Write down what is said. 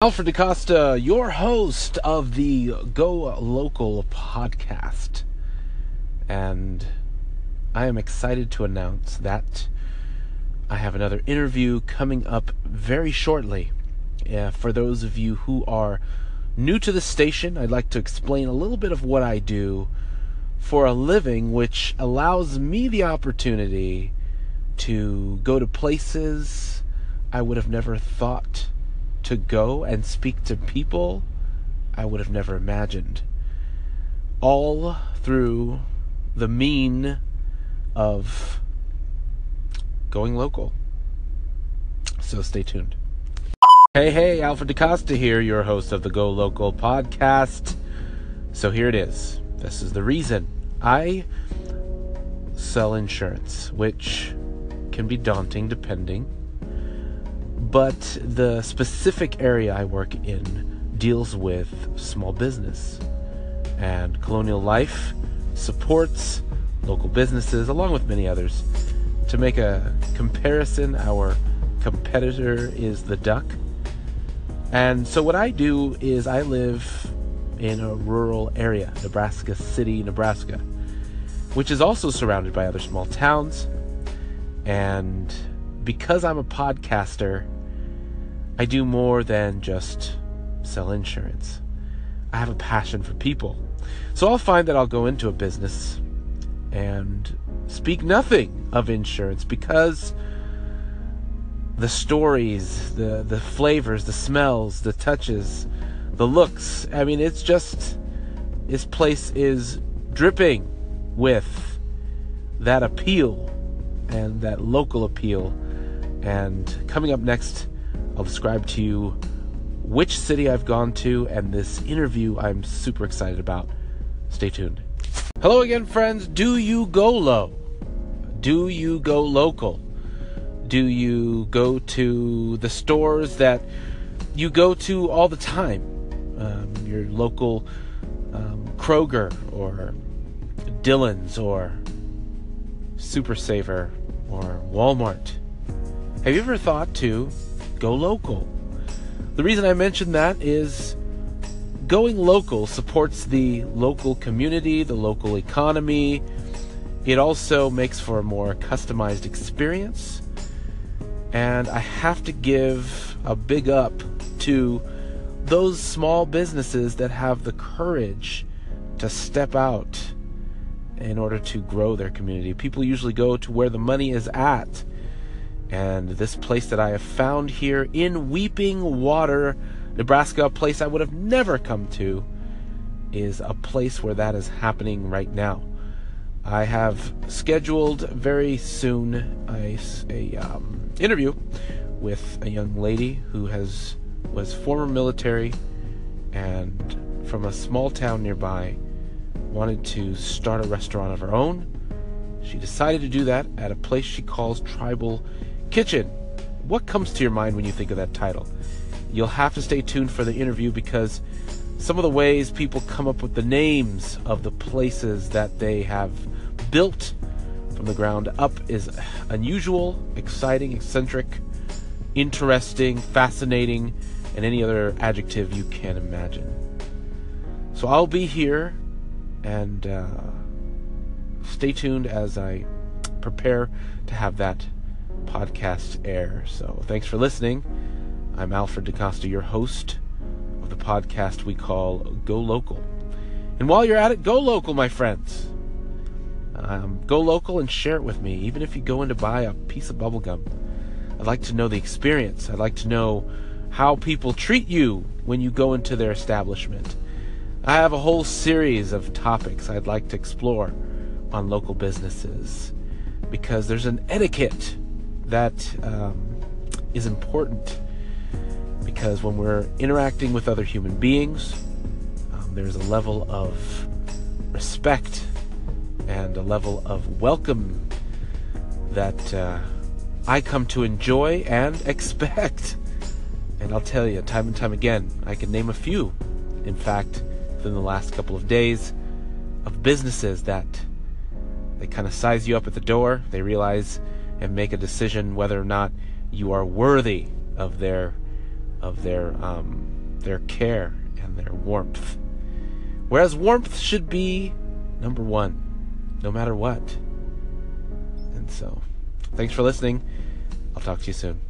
Alfred DaCosta, your host of the Go Local podcast. And I am excited to announce that I have another interview coming up very shortly. For those of you who are new to the station, I'd like to explain a little bit of what I do for a living, which allows me the opportunity to go to places I would have never thought to go and speak to people I would have never imagined. All through the mean of going local. So stay tuned. Hey, hey, Alfred DaCosta here, your host of the Go Local podcast. So here it is. This is the reason I sell insurance, which can be daunting depending but the specific area I work in deals with small business. And Colonial Life supports local businesses, along with many others. To make a comparison, our competitor is the duck. And so, what I do is I live in a rural area, Nebraska City, Nebraska, which is also surrounded by other small towns. And because I'm a podcaster, I do more than just sell insurance. I have a passion for people. So I'll find that I'll go into a business and speak nothing of insurance because the stories, the the flavors, the smells, the touches, the looks, I mean it's just this place is dripping with that appeal and that local appeal. And coming up next I'll describe to you which city I've gone to and this interview I'm super excited about. Stay tuned. Hello again, friends. Do you go low? Do you go local? Do you go to the stores that you go to all the time? Um, your local um, Kroger or Dillon's or Super Saver or Walmart. Have you ever thought to go local. The reason I mention that is going local supports the local community, the local economy. It also makes for a more customized experience. And I have to give a big up to those small businesses that have the courage to step out in order to grow their community. People usually go to where the money is at and this place that I have found here in Weeping Water, Nebraska, a place I would have never come to, is a place where that is happening right now. I have scheduled very soon a, a um, interview with a young lady who has was former military and from a small town nearby wanted to start a restaurant of her own. She decided to do that at a place she calls Tribal Kitchen. What comes to your mind when you think of that title? You'll have to stay tuned for the interview because some of the ways people come up with the names of the places that they have built from the ground up is unusual, exciting, eccentric, interesting, fascinating, and any other adjective you can imagine. So I'll be here and uh, stay tuned as I prepare to have that podcast air. So thanks for listening. I'm Alfred DaCosta, your host of the podcast we call Go Local. And while you're at it, go local, my friends. Um, go local and share it with me, even if you go in to buy a piece of bubblegum. I'd like to know the experience. I'd like to know how people treat you when you go into their establishment. I have a whole series of topics I'd like to explore on local businesses because there's an etiquette that um, is important because when we're interacting with other human beings, um, there's a level of respect and a level of welcome that uh, I come to enjoy and expect. And I'll tell you, time and time again, I can name a few. In fact, within the last couple of days, of businesses that they kind of size you up at the door. They realize and make a decision whether or not you are worthy of their of their um, their care and their warmth. Whereas warmth should be number one, no matter what. And so, thanks for listening. I'll talk to you soon.